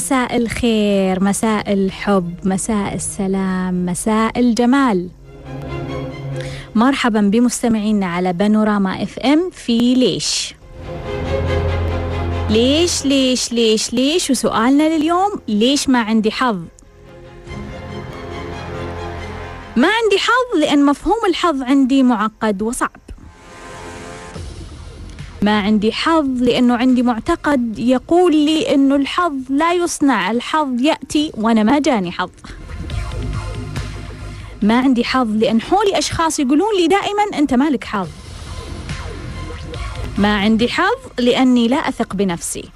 مساء الخير مساء الحب مساء السلام مساء الجمال. مرحبا بمستمعينا على بانوراما إف إم في ليش؟ ليش ليش ليش ليش؟ وسؤالنا لليوم ليش ما عندي حظ؟ ما عندي حظ لأن مفهوم الحظ عندي معقد وصعب. ما عندي حظ لأنه عندي معتقد يقول لي أنه الحظ لا يصنع الحظ يأتي وأنا ما جاني حظ. ما عندي حظ لأن حولي أشخاص يقولون لي دائما أنت مالك حظ. ما عندي حظ لأني لا أثق بنفسي.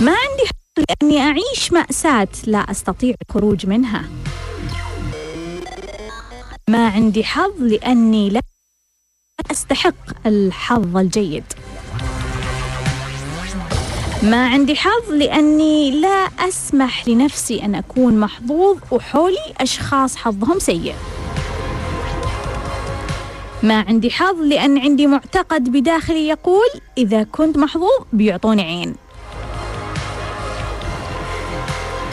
ما عندي حظ لأني أعيش مأساة لا أستطيع الخروج منها. ما عندي حظ لأني لا أستحق الحظ الجيد. ما عندي حظ لأني لا أسمح لنفسي أن أكون محظوظ وحولي أشخاص حظهم سيء. ما عندي حظ لأن عندي معتقد بداخلي يقول إذا كنت محظوظ بيعطوني عين.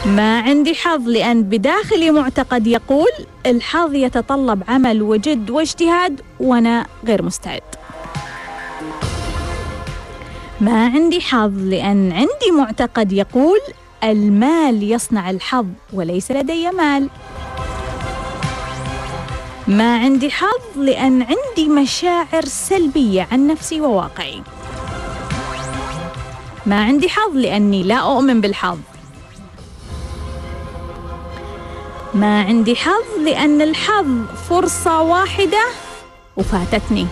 ما عندي حظ لأن بداخلي معتقد يقول الحظ يتطلب عمل وجد واجتهاد وأنا غير مستعد. ما عندي حظ لأن عندي معتقد يقول المال يصنع الحظ وليس لدي مال. ما عندي حظ لأن عندي مشاعر سلبية عن نفسي وواقعي. ما عندي حظ لأني لا أؤمن بالحظ. ما عندي حظ لأن الحظ فرصة واحدة وفاتتني.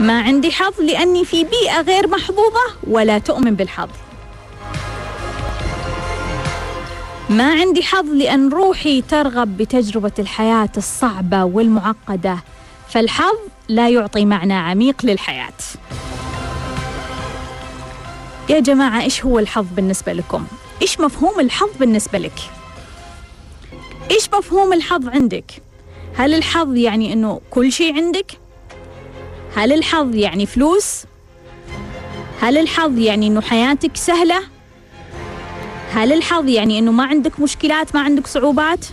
ما عندي حظ لأني في بيئة غير محظوظة ولا تؤمن بالحظ. ما عندي حظ لأن روحي ترغب بتجربة الحياة الصعبة والمعقدة فالحظ لا يعطي معنى عميق للحياة. يا جماعة إيش هو الحظ بالنسبة لكم؟ إيش مفهوم الحظ بالنسبة لك؟ إيش مفهوم الحظ عندك؟ هل الحظ يعني إنه كل شيء عندك؟ هل الحظ يعني فلوس؟ هل الحظ يعني إنه حياتك سهلة؟ هل الحظ يعني إنه ما عندك مشكلات ما عندك صعوبات؟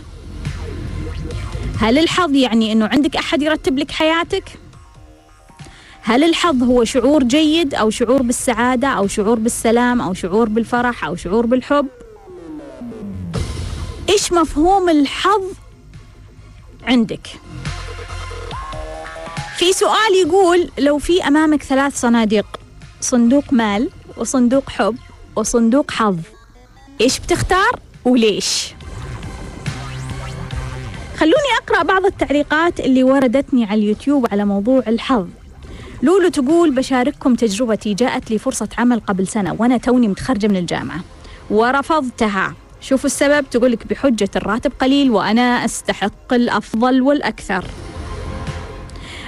هل الحظ يعني إنه عندك أحد يرتب لك حياتك؟ هل الحظ هو شعور جيد أو شعور بالسعادة أو شعور بالسلام أو شعور بالفرح أو شعور بالحب؟ إيش مفهوم الحظ عندك؟ في سؤال يقول لو في أمامك ثلاث صناديق صندوق مال وصندوق حب وصندوق حظ إيش بتختار وليش؟ خلوني أقرأ بعض التعليقات اللي وردتني على اليوتيوب على موضوع الحظ لولو تقول بشارككم تجربتي جاءت لي فرصة عمل قبل سنة وأنا توني متخرجة من الجامعة. ورفضتها. شوفوا السبب تقولك بحجة الراتب قليل وأنا أستحق الأفضل والأكثر.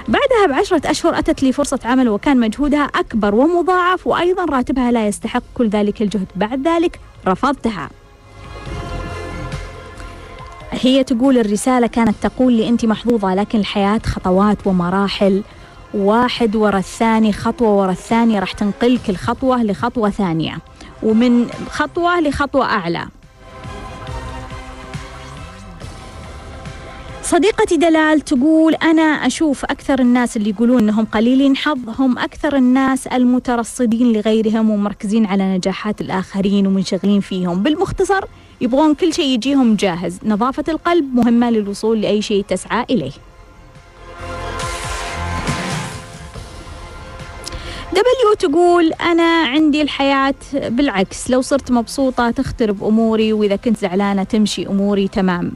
بعدها بعشرة أشهر أتت لي فرصة عمل وكان مجهودها أكبر ومضاعف وأيضا راتبها لا يستحق كل ذلك الجهد. بعد ذلك رفضتها. هي تقول الرسالة كانت تقول لي أنت محظوظة لكن الحياة خطوات ومراحل. واحد ورا الثاني خطوة ورا الثانية راح تنقلك الخطوة لخطوة ثانية. ومن خطوة لخطوة أعلى. صديقتي دلال تقول أنا أشوف أكثر الناس اللي يقولون أنهم قليلين حظ هم أكثر الناس المترصدين لغيرهم ومركزين على نجاحات الآخرين ومنشغلين فيهم. بالمختصر يبغون كل شيء يجيهم جاهز. نظافة القلب مهمة للوصول لأي شيء تسعى إليه. دبليو تقول أنا عندي الحياة بالعكس. لو صرت مبسوطة تخترب أموري وإذا كنت زعلانة تمشي أموري تمام.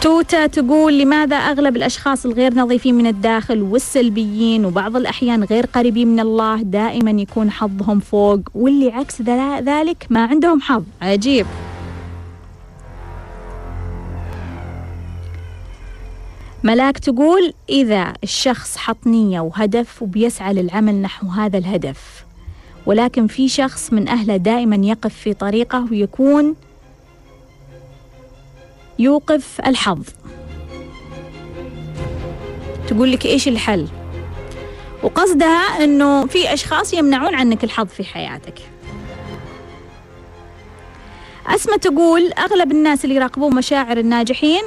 توتا تقول لماذا أغلب الأشخاص الغير نظيفين من الداخل والسلبيين وبعض الأحيان غير قريبين من الله دائما يكون حظهم فوق واللي عكس ذلك ما عندهم حظ؟ عجيب. ملاك تقول إذا الشخص حط نية وهدف وبيسعى للعمل نحو هذا الهدف ولكن في شخص من أهله دائما يقف في طريقه ويكون يوقف الحظ. تقول لك إيش الحل؟ وقصدها أنه في أشخاص يمنعون عنك الحظ في حياتك. أسمة تقول أغلب الناس اللي يراقبون مشاعر الناجحين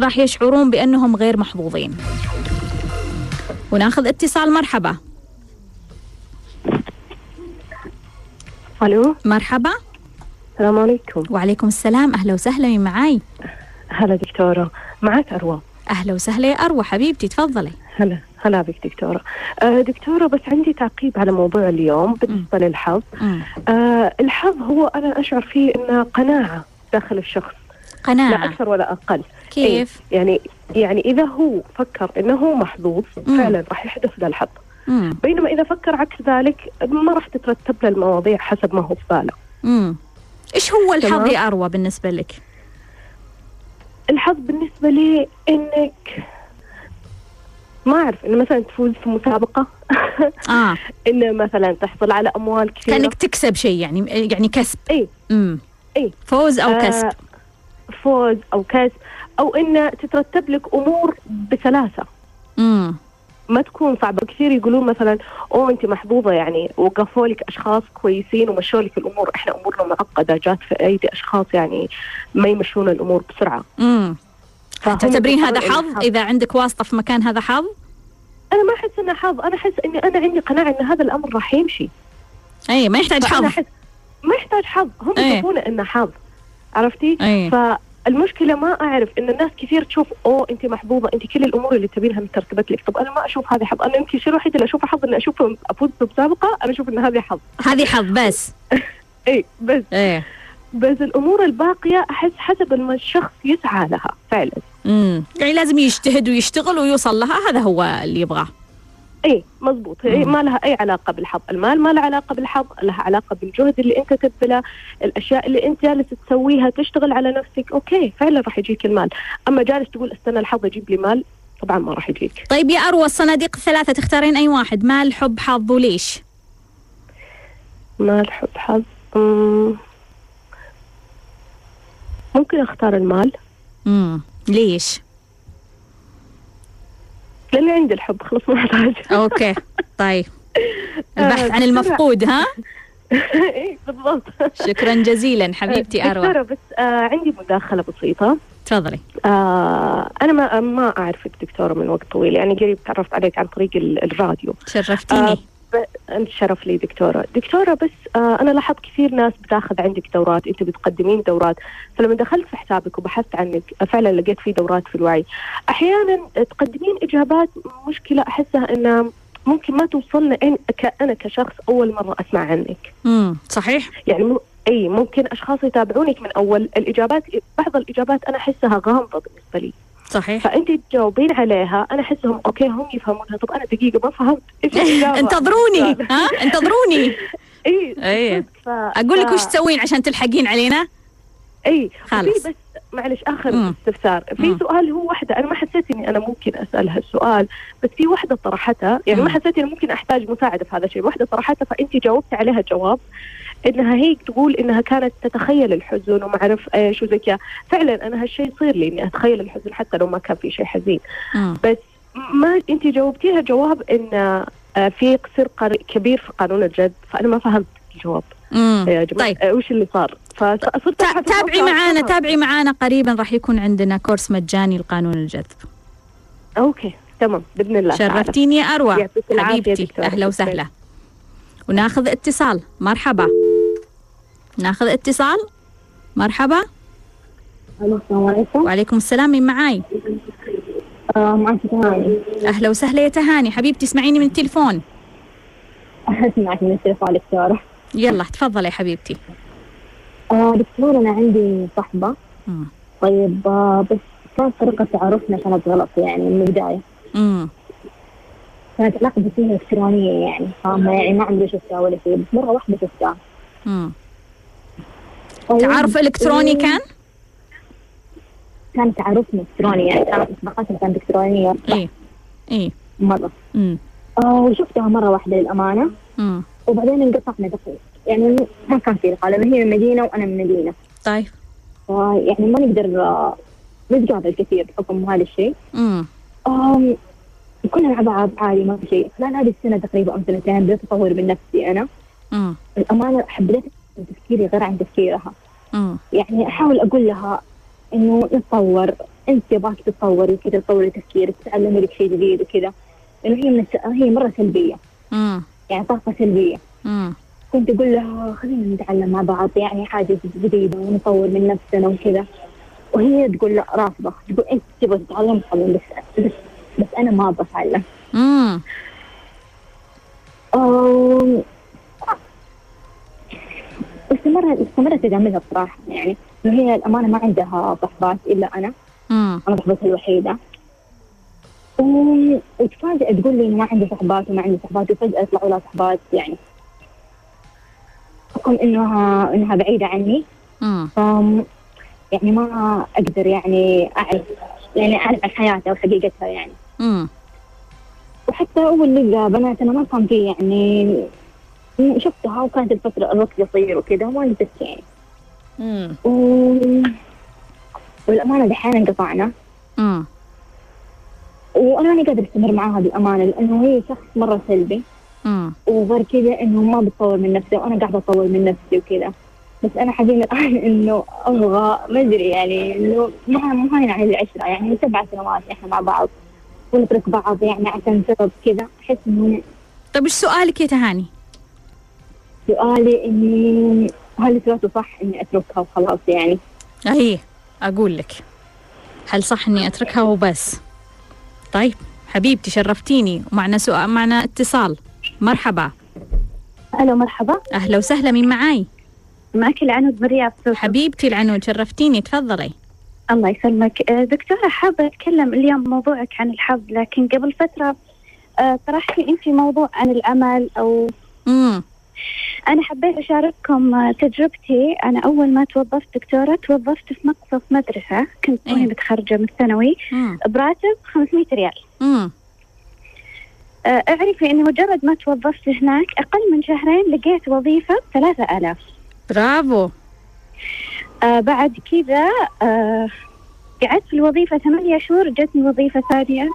راح يشعرون بأنهم غير محظوظين. وناخذ اتصال مرحبا. ألو؟ مرحبا. السلام عليكم. وعليكم السلام. أهلا وسهلا مين معاي؟ هلا دكتورة. معك أروى. أهلا وسهلا يا أروى. حبيبتي تفضلي. هلا هلا بك دكتورة. آه دكتورة بس عندي تعقيب على موضوع اليوم بالنسبة للحظ. مم. آه الحظ هو أنا أشعر فيه إنه قناعة داخل الشخص. لا قناعة أكثر ولا أقل كيف؟ إيه يعني يعني إذا هو فكر هو محظوظ. فعلا راح يحدث له الحظ. بينما إذا فكر عكس ذلك ما راح تترتب له المواضيع حسب ما هو في باله. إيش هو الحظ. يا أروى بالنسبة لك؟ الحظ بالنسبة لي إنك ما أعرف إنه مثلا تفوز في مسابقة آه إنه مثلا تحصل على أموال كثيرة كأنك تكسب شيء يعني يعني كسب إيه مم. إيه. فوز أو آه، كسب فوز أو كسب أو إن تترتب لك أمور بسلاسة. مم. ما تكون صعبة. كثير يقولون مثلا أوه أنت محظوظة يعني وقفوا لك أشخاص كويسين ومشوا لك الأمور. إحنا أمورنا معقدة جات في أيدي أشخاص يعني ما يمشون الأمور بسرعة. مم. فهم تعتبرين هذا حظ؟ إذا عندك واسطة في مكان هذا حظ؟ أنا ما أحس إنه حظ. أنا أحس إني أنا عندي قناعة إن هذا الأمر راح يمشي. أي ما يحتاج حظ. ما يحتاج حظ. هم إيه. يشوفونه إنه حظ. عرفتي؟ أي فالمشكلة ما أعرف إن الناس كثير تشوف أوه أنت محظوظة أنت كل الأمور اللي تبينها مترتبت لك طب أنا ما أشوف هذا حظ. أنا يمكن الشيء الوحيد اللي أشوفه حظ إني أشوف أفوز بمسابقة أنا أشوف إن هذه حظ. هذه حظ بس. إي بس. إيه. بس الأمور الباقية أحس حسب ما الشخص يسعى لها فعلا. امم يعني لازم يجتهد ويشتغل ويوصل لها. هذا هو اللي يبغاه. اي مضبوط. إيه مم. ما لها أي علاقة بالحظ. المال ما له علاقة بالحظ لها علاقة بالجهد اللي أنت تبذله الأشياء اللي أنت جالس تسويها تشتغل على نفسك. okay فعلا راح يجيك المال. أما جالس تقول استنى الحظ يجيب لي مال طبعا ما راح يجيك. طيب يا أروى الصناديق الثلاثة تختارين أي واحد؟ مال حب حظ وليش؟ مال حب حظ. مم. ممكن أختار المال. امم ليش؟ لأني عندي الحب خلاص ما احتاج أوكي طيب. البحث عن. المفقود ها؟ اي بالضبط. شكرا جزيلا حبيبتي أروى. دكتورة بس آه عندي مداخلة بسيطة. تفضلي. آه أنا ما ما أعرفك دكتورة من وقت طويل يعني قريب تعرفت عليك عن طريق ال- الراديو. شرفتيني. آه، انت شرف لي دكتورة. دكتورة بس آه أنا لاحظت كثير ناس بتاخذ عندك دورات انت بتقدمين دورات. فلما دخلت في حسابك وبحثت عنك فعلا لقيت في دورات في الوعي. أحيانا تقدمين إجابات مشكلة أحسها إنها ممكن ما توصلنا أنا كشخص أول مرة أسمع عنك. امم صحيح. يعني مو إي ممكن أشخاص يتابعونك من أول. الاجابات بعض الإجابات أنا أحسها غامضة بالنسبة لي. صحيح فأنت تجاوبين عليها أنا احسهم أوكي هم يفهمونها طب أنا دقيقة ما فهمت إيش انتظروني ها انتظروني اي إيه. صدق. ف... أقول لك وش تسوين عشان تلحقين علينا اي خلاص. بس معلش آخر. استفسار في مم. سؤال هو واحدة أنا ما حسيت إني أنا ممكن اسالها السؤال بس في واحدة طرحتها يعني مم. ما حسيت إني ممكن أحتاج مساعدة في هذا الشيء واحدة طرحتها فأنت جاوبتي عليها جواب إنها هي تقول إنها كانت تتخيل الحزن وما أعرف إيش وزي فعلا أنا هالشيء يصير لي إني أتخيل الحزن حتى لو ما كان في شيء حزين مم. بس ما أنت جاوبتيها جواب إن آه، في قصر قر- كبير في قانون الجذب فأنا ما فهمت الجواب مم. يا جماعة طيب. آه، وش اللي صار فصرت تابعي. معانا تابعي معانا قريبا راح يكون عندنا كورس مجاني لقانون الجذب أوكي تمام بإذن الله. شرفتيني يا أروى حبيبتي. أهلا وسهلا وناخذ اتصال مرحبا ناخذ اتصال. مرحبا. السلام عليكم. وعليكم السلام مين معاي؟ آه معك تهاني. أهلا وسهلا يا تهاني. حبيبتي اسمعيني من التليفون. اسمعك من التليفون دكتورة يلا تفضلي يا حبيبتي. آه دكتورة أنا عندي صحبة. مم. طيب آه بس كانت طريقة تعارفنا كانت غلط يعني من البداية. امم كانت علاقة فيها إلكترونية يعني فاهمة يعني ما عمري شفتها ولا شيء بس مرة واحدة شفتها. امم تعارف إلكتروني إيه، كان؟ كان تعارفنا إلكتروني يعني كانت صداقتنا كانت إلكترونية. إيه. إيه. مرة. امم آه وشفتها مرة واحدة للأمانة. امم وبعدين انقطعنا دقيق يعني ما كان في لقاء لأن هي من مدينة وأنا من مدينة. طيب. يعني ما نقدر نتقابل كثير بحكم هذا الشيء. امم كنا مع بعض عادي ما في شيء. خلال هذه السنة تقريبا أو سنتين بدأت أطور من نفسي أنا. امم الأمانة حبيت تفكيري غير عن تفكيرها. يعني أحاول أقول لها إنه نتطور أنت يبغاك تتطوري وكذا تطوري تفكيرك تتعلمي لك شيء جديد وكذا. لأنه هي من هي مرة سلبية. امم يعني طاقة سلبية. امم كنت أقول لها خلينا نتعلم مع بعض يعني حاجة جديدة ونطور من نفسنا وكذا. وهي تقول لا رافضة. تقول أنت تبغى تتعلم بس بس بس أنا ما أبغى أتعلم. أم، استمرت تجاملها بصراحة. يعني إنه هي الأمانة ما عندها صحبات إلا أنا. امم أنا صاحبتها الوحيدة. و- وتفاجئ تقول لي إنه ما عندي صحبات وما عندي صحبات وفجأة يطلعوا لها صحبات. يعني حكم إنها إنها بعيدة عني. امم ف يعني ما أقدر يعني أعرف يعني أعرف عن حياتها وحقيقتها يعني. امم وحتى أول لقى بنات أنا ما كان في يعني شفتها وكانت الفترة الوقت قصير وكذا وما لبست يعني امم و... والأمانة دحين انقطعنا. امم وأنا ماني قادرة أستمر معاها بالأمانة لأنه هي شخص مرة سلبي. امم وغير كذا إنه ما بتطور من نفسي وأنا قاعدة أطور من نفسي وكذا. بس أنا حزينة الآن إنه أبغى ما أدري يعني إنه ما ما هين على العشرة يعني سبع سنوات إحنا مع بعض ونترك بعض يعني عشان سبب كذا. أحس إنه طيب إيش سؤالك يا تهاني؟ سؤالي إني هل سويته صح إني أتركها وخلاص يعني؟ أي أقول لك. هل صح إني أتركها وبس؟ طيب حبيبتي شرفتيني ومعنا سؤال معنا اتصال. مرحبا. ألو مرحبا. أهلا وسهلا مين معاي؟ معك العنود من الرياض. حبيبتي العنود شرفتيني تفضلي. الله يسلمك. آه، دكتورة حابة أتكلم اليوم موضوعك عن الحظ لكن قبل فترة آه، طرحتي أنت موضوع عن العمل أو امم أنا حبيت أشارككم تجربتي. أنا أول ما توظفت دكتورة توظفت في مقصف مدرسة. كنت إيه. توني متخرجة من الثانوي. براتب 500 ريال. امم آه، اعرفي أني مجرد ما توظفت هناك أقل من شهرين لقيت وظيفة ب 3000 برافو. آه بعد كذا آه قعدت في الوظيفة ثمانية شهور جتني وظيفة ثانية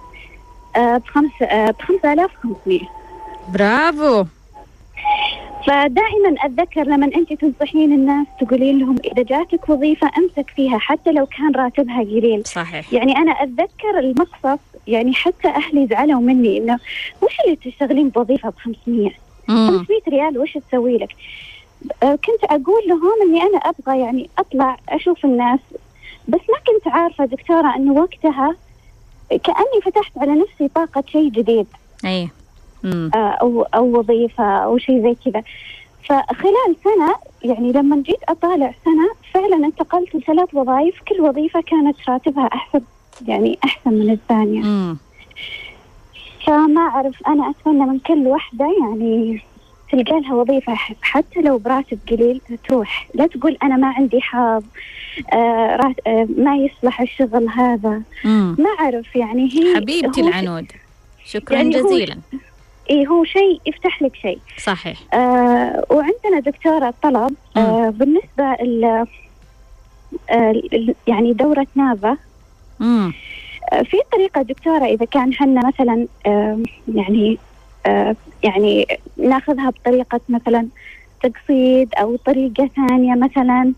آه بخمس آه بخمسة آلاف وخمسمية. برافو. فدائما أتذكر لما أنت تنصحين الناس تقولين لهم إذا جاتك وظيفة أمسك فيها حتى لو كان راتبها قليل. صحيح. يعني أنا أتذكر المقصف يعني حتى أهلي زعلوا مني إنه وش اللي تشتغلين بوظيفة بخمسمية؟ امم 500 ريال وش تسوي لك؟ آه، كنت أقول لهم إني أنا أبغى يعني أطلع أشوف الناس بس ما كنت عارفة دكتورة إنه وقتها كأني فتحت على نفسي طاقة شيء جديد. أي. أو أو وظيفة أو شيء زي كذا. فخلال سنة يعني لما جيت أطالع سنة فعلا انتقلت لثلاث وظائف. كل وظيفة كانت راتبها أحسن يعني أحسن من الثانية. فما أعرف أنا أتمنى من كل واحدة يعني تلقى لها وظيفة حتى لو براتب قليل تروح. لا تقول أنا ما عندي حظ آه آه ما يصلح الشغل هذا. امم ما أعرف يعني هي حبيبتي العنود. شكرا يعني هو- إيه هو شيء يفتح لك شيء. صحيح. آه وعندنا دكتورة طلب آه بالنسبة ال آه ال- يعني دورة نافا. آه، في طريقة دكتورة إذا كان حنا مثلا يعني آه، يعني ناخذها بطريقة مثلا تقسيط أو طريقة ثانية مثلا.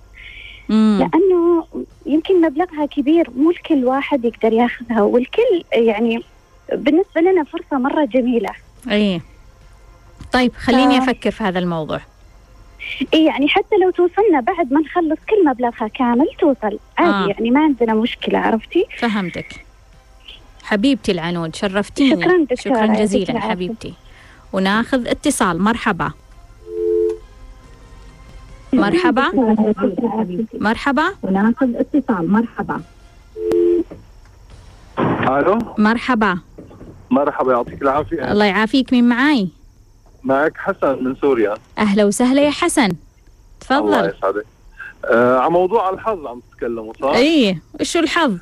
امم لأنه يمكن مبلغها كبير مو الكل واحد يقدر ياخذها والكل يعني بالنسبة لنا فرصة مرة جميلة. اي. طيب خليني ف- أفكر في هذا الموضوع. إيه يعني حتى لو توصلنا بعد ما نخلص كل مبلغها كامل توصل. عادي آه. يعني ما عندنا مشكلة عرفتي؟ فهمتك. حبيبتي العنود شرفتيني. شكراً دكتورة، شكرا جزيلا. حبيبتي. وناخذ اتصال. مرحبا. مرحبا. مرحبا. وناخذ اتصال. مرحبا. ألو؟ مرحبا. مرحبا يعطيك العافية. الله يعافيك. مين معاي؟ معك حسن من سوريا. أهلا وسهلا يا حسن. الله تفضل يسعدك. آه على موضوع الحظ عم تتكلموا صح؟ اي وشو الحظ؟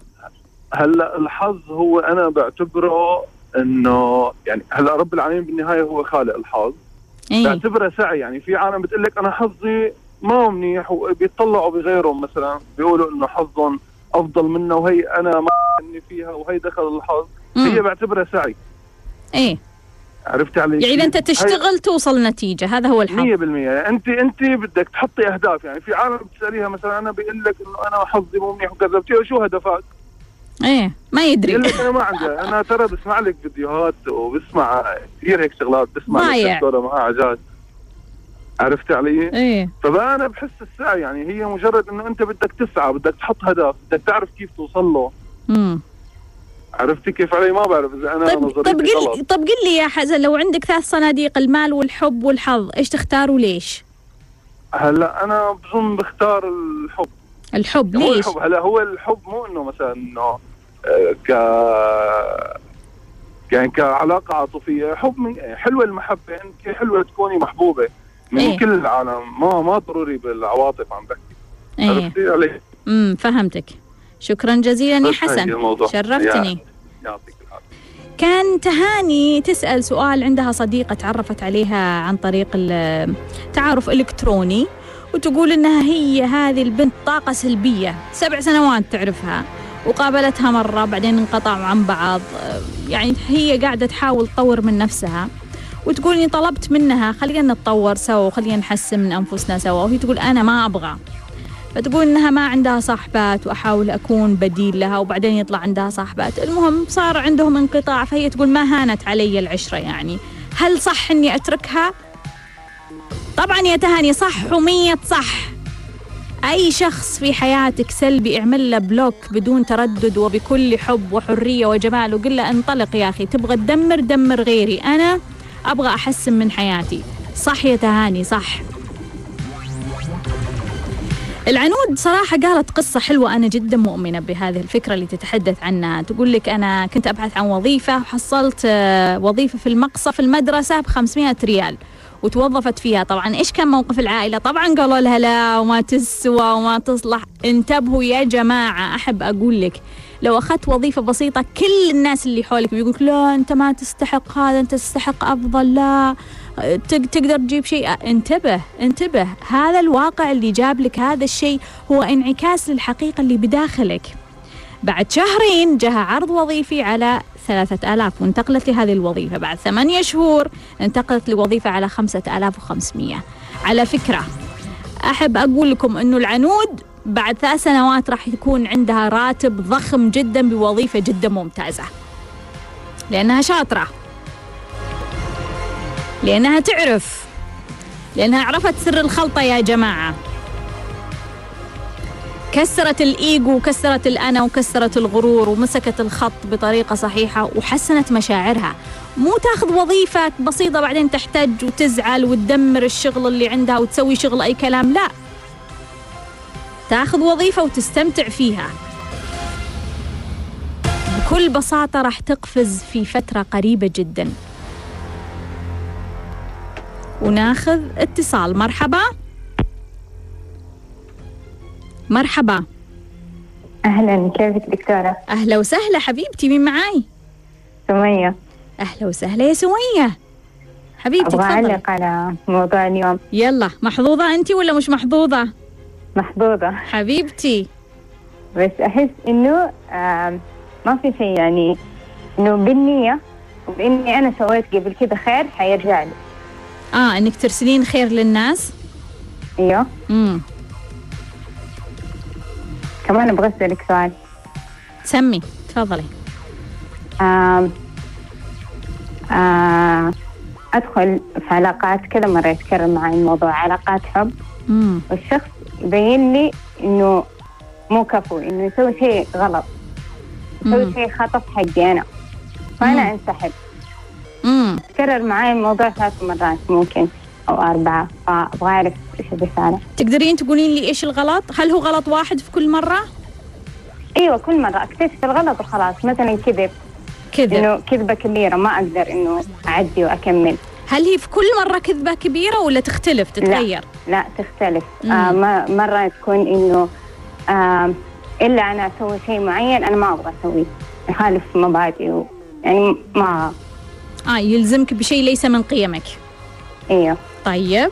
هلا الحظ هو أنا بعتبره إنه يعني هلا رب العالمين بالنهاية هو خالق الحظ. اي بعتبره سعي. يعني في عالم بتقول لك أنا حظي ما هو منيح وبيطلعوا بغيرهم مثلا بيقولوا إنه حظهم أفضل منه وهي أنا ما إني فيها وهي دخل الحظ. مم. هي بعتبرها سعي. إيه. عرفت علي يعني إذا أنت هي- تشتغل توصل نتيجة هذا هو الحظ. 100% انت أنت بدك تحطي أهداف. يعني في عالم بتسأليها مثلا أنا بيقول لك إنه أنا حظي مو منيح وكذا بتقول شو هدفك؟ إيه ما يدري. بيقول لك أنا ما عندي. أنا ترى بسمع لك فيديوهات وبسمع كثير هيك شغلات بسمع. الدكتوره معها عجاز عرفت علي؟ إيه. فانا بحس السعي. يعني هي مجرد إنه أنت بدك تسعى بدك تحط هدف بدك تعرف كيف توصل له. امم عرفتي كيف علي؟ ما بعرف إذا أنا طيب طيب غلط. قل طب قل لي يا حسن لو عندك ثلاث صناديق المال والحب والحظ إيش تختار وليش؟ هلا أنا بظن بختار الحب. الحب هو ليش؟ الحب هلا هو الحب مو إنه مثلا إنه آه، ك يعني كعلاقة عاطفية. حب من حلوة المحبة انت حلوة تكوني محبوبة من إيه. كل العالم. ما ما ضروري بالعواطف عم بحكي. إيه. عرفتي علي؟ امم فهمتك. شكرا جزيلا يا حسن. شرفتني. كان تهاني تسأل سؤال عندها صديقة تعرفت عليها عن طريق التعارف الإلكتروني وتقول إنها هي هذه البنت طاقة سلبية سبع سنوات تعرفها وقابلتها مرة بعدين انقطعوا عن بعض يعني هي قاعدة تحاول تطور من نفسها وتقول إني طلبت منها خلينا نتطور سوا وخلينا نحسن من أنفسنا سوا وهي تقول أنا ما أبغى. فتقول إنها ما عندها صاحبات وأحاول أكون بديل لها وبعدين يطلع عندها صاحبات. المهم صار عندهم انقطاع فهي تقول ما هانت علي العشرة يعني. هل صح إني أتركها؟ طبعا يا تهاني صح ومية صح. أي شخص في حياتك سلبي اعمل له بلوك بدون تردد وبكل حب وحرية وجمال وقل له انطلق يا أخي تبغى تدمر دمر غيري. أنا أبغى أحسن من حياتي. صح يا تهاني صح. العنود صراحة قالت قصة حلوة. أنا جدا مؤمنة بهذه الفكرة اللي تتحدث عنها. تقول لك أنا كنت أبحث عن وظيفة وحصلت آه، وظيفة في المقصة في المدرسة ب 500 ريال وتوظفت فيها. طبعا إيش كان موقف العائلة؟ طبعا قالوا لها لا وما تسوى وما تصلح. انتبهوا يا جماعة أحب أقول لك لو أخذت وظيفة بسيطة كل الناس اللي حولك بيقولك لا أنت ما تستحق هذا أنت تستحق أفضل لا. تقدر تجيب شيء. انتبه انتبه. هذا الواقع اللي جاب لك هذا الشيء هو انعكاس للحقيقة اللي بداخلك. بعد شهرين جاها عرض وظيفي على ثلاثة آلاف. وانتقلت لهذه الوظيفة. بعد ثمانية شهور انتقلت لوظيفة على خمسة آلاف وخمسمية. على فكرة أحب أقول لكم أنه العنود بعد ثلاث سنوات راح يكون عندها راتب ضخم جدا بوظيفة جدا ممتازة. لأنها شاطرة. لأنها تعرف لأنها عرفت سر الخلطة يا جماعة. كسرت الإيجو وكسرت الأنا وكسرت الغرور ومسكت الخط بطريقة صحيحة وحسنت مشاعرها. مو تاخذ وظيفة بسيطة بعدين تحتاج وتزعل وتدمر الشغل اللي عندها وتسوي شغل أي كلام لا. تاخذ وظيفة وتستمتع فيها. بكل بساطة راح تقفز في فترة قريبة جدا. وناخذ اتصال. مرحبا. مرحبا. أهلا. كيفك دكتورة؟ أهلا وسهلا حبيبتي. مين معاي؟ سمية. أهلا وسهلا يا سمية. حبيبتي تفضلي أعلق على موضوع اليوم. يلا. محظوظة أنت ولا مش محظوظة؟ محظوظة. حبيبتي. بس أحس إنه ما في شيء يعني إنه بالنية وبإني أنا سويت قبل كده خير حيرجع لي. آه إنك ترسلين خير للناس. أيوه. امم كمان أبغى أسألك سؤال. سمي تفضلي. آم، آه، أدخل في علاقات كذا مرة يتكرر معي الموضوع علاقات حب. امم والشخص يبين لي إنه مو كفو إنه يسوي شيء غلط. يسوي مم. شيء خطأ في حقي أنا. فأنا مم. امم تكرر معي الموضوع ثلاث مرات ممكن أو أربعة فأبغى أعرف إيش الرسالة تقدرين تقولين لي إيش الغلط؟ هل هو غلط واحد في كل مرة؟ أيوة كل مرة. أكتشف الغلط وخلاص مثلا كذب. كذب. إنه كذبة كبيرة ما أقدر إنه أعدي وأكمل. هل هي في كل مرة كذبة كبيرة ولا تختلف تتغير؟ لا تختلف. مم. آه ما- مرة تكون إنه آه إلا أنا أسوي شيء معين أنا ما أبغى أسويه. يخالف مبادئي يعني ما آه يلزمك بشيء ليس من قيمك. أيوه. طيب.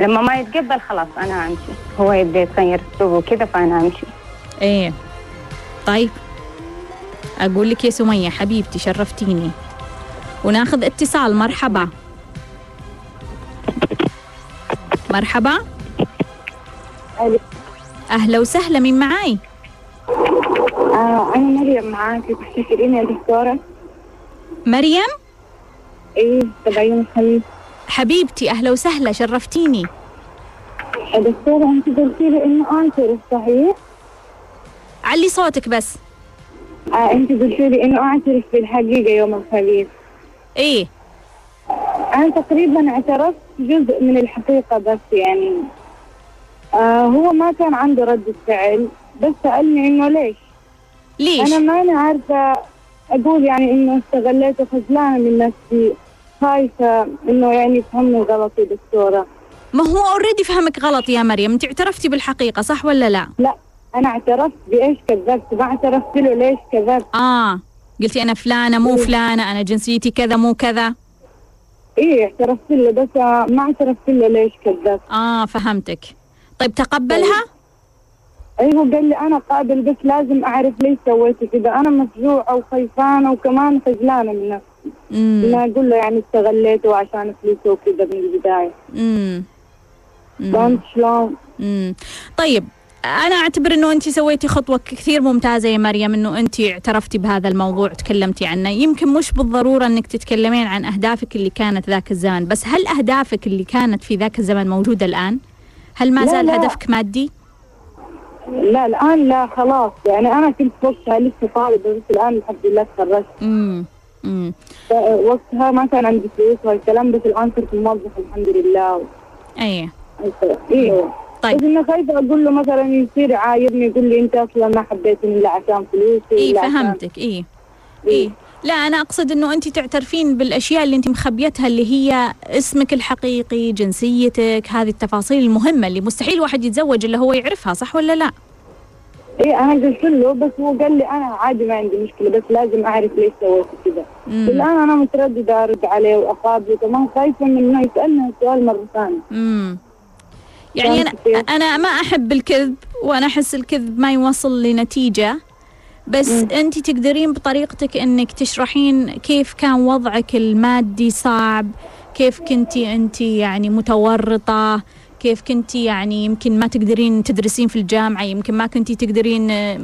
لما ما يتقبل خلاص أنا أمشي. هو يبدأ يتغير أسلوبه كذا فأنا أمشي. إيه. طيب. أقول لك يا سمية حبيبتي شرفتيني. وناخذ اتصال. مرحبا. مرحبا. أهلا وسهلا. مين معاي؟ آه أنا مريم معاكي تفتكرين يا دكتورة؟ مريم؟ إيه تبعين الخميس حبيبتي أهلا وسهلا شرفتيني. دكتورة أنت قلتي لي إنه أعترف صحيح؟ علي صوتك بس. آه أنت قلتي لي إنه أعترف بالحقيقة يوم الخميس. إيه. أنا تقريبا اعترفت جزء من الحقيقة بس يعني. آه هو ما كان عنده ردة فعل بس سألني إنه ليش؟ ليش؟ أنا ماني عارفة أقول يعني إنه استغليت وخجلانة من نفسي. خايفة إنه يعني يفهمني غلط يا دكتورة. ما هو اوريدي فهمك غلط يا مريم؟ انت اعترفتي بالحقيقة صح ولا لا؟ لا أنا اعترفت بإيش كذبت؟ ما اعترفت له ليش كذبت. آه قلتي أنا فلانة مو فلانة أنا جنسيتي كذا مو كذا. إيه اعترفت له بس آه، ما اعترفت له ليش كذبت. آه فهمتك. طيب تقبلها؟ أيوه قال لي أنا قابل بس لازم أعرف ليش سويت كذا. أنا مفجوعة وخيفانة وكمان خجلانة من نفسي. ما أقول له يعني استغليته عشان فلوسه وكذا من البداية. امم فهمت شلون؟ امم طيب أنا أعتبر إنه انت سويتي خطوة كثير ممتازة يا مريم إنه انت اعترفتي بهذا الموضوع تكلمتي عنه. يمكن مش بالضرورة إنك تتكلمين عن أهدافك اللي كانت ذاك الزمن بس هل أهدافك اللي كانت في ذاك الزمن موجودة الآن؟ هل ما لا، زال لا. هدفك مادي؟ لا الآن لا خلاص. يعني أنا كنت وقتها لسه طالبة بس الآن الحمد لله تخرجت. امم امم وقتها ما كان عندي فلوس والكلام بس الآن صرت موظف الحمد لله. أي. أيوه طيب. بس إنه خايفه أقول له مثلا يصير يعايرني يقول لي أنت أصلا ما حبيتني الا عشان فلوسي اي فهمتك. اي اي لا أنا أقصد إنه أنت تعترفين بالأشياء اللي أنت مخبيتها اللي هي اسمك الحقيقي جنسيتك هذه التفاصيل المهمة اللي مستحيل واحد يتزوج إلا هو يعرفها صح ولا لا؟ إيه أنا قلت له بس هو قال لي أنا عادي ما عندي مشكلة بس لازم أعرف ليش سويت كذا. الآن أنا مترددة أرد عليه واقابله كمان خايفة من إنه يسألني السؤال مرة ثانية. امم يعني أنا؟ أنا ما أحب الكذب وأنا أحس الكذب ما يوصل لنتيجة. بس مم. أنت تقدرين بطريقتك إنك تشرحين كيف كان وضعك المادي صعب كيف كنتي أنت يعني متورطة كيف كنتي يعني يمكن ما تقدرين تدرسين في الجامعة يمكن ما كنتي تقدرين آه،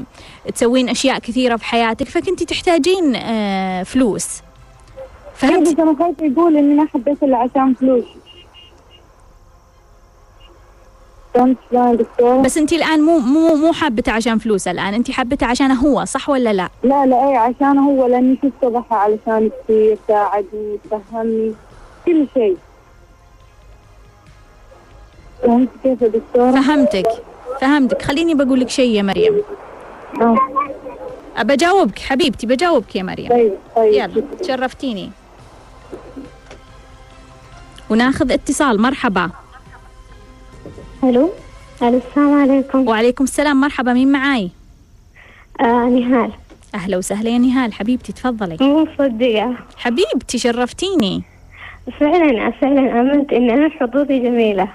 تسوين أشياء كثيرة في حياتك فكنتي تحتاجين آه، فلوس فهمت خايفة يقول إني ما حبيت إلا عشان فلوس يا دكتوره؟ بس انت الآن مو مو مو حابته عشان فلوس الآن. انت حابته عشانه هو صح ولا لا؟ لا لا إيه عشان هو لأني شفته ضحى علشان كثير ساعدني فهمني كل شيء. فهمت كيف يا دكتورة؟ فهمتك. فهمتك. خليني بقول لك شيء يا مريم. آه. بجاوبك حبيبتي بجاوبك يا مريم. طيب طيب. يلا تشرفتيني وناخذ اتصال. مرحبا. ألو؟ ألو السلام عليكم. وعليكم السلام. مرحبا مين معاي؟ آه نهال. أهلا وسهلا يا نهال. حبيبتي تفضلي. مو مصدقة حبيبتي شرفتيني. فعلا فعلا آمنت إن أنا حظوظي جميلة.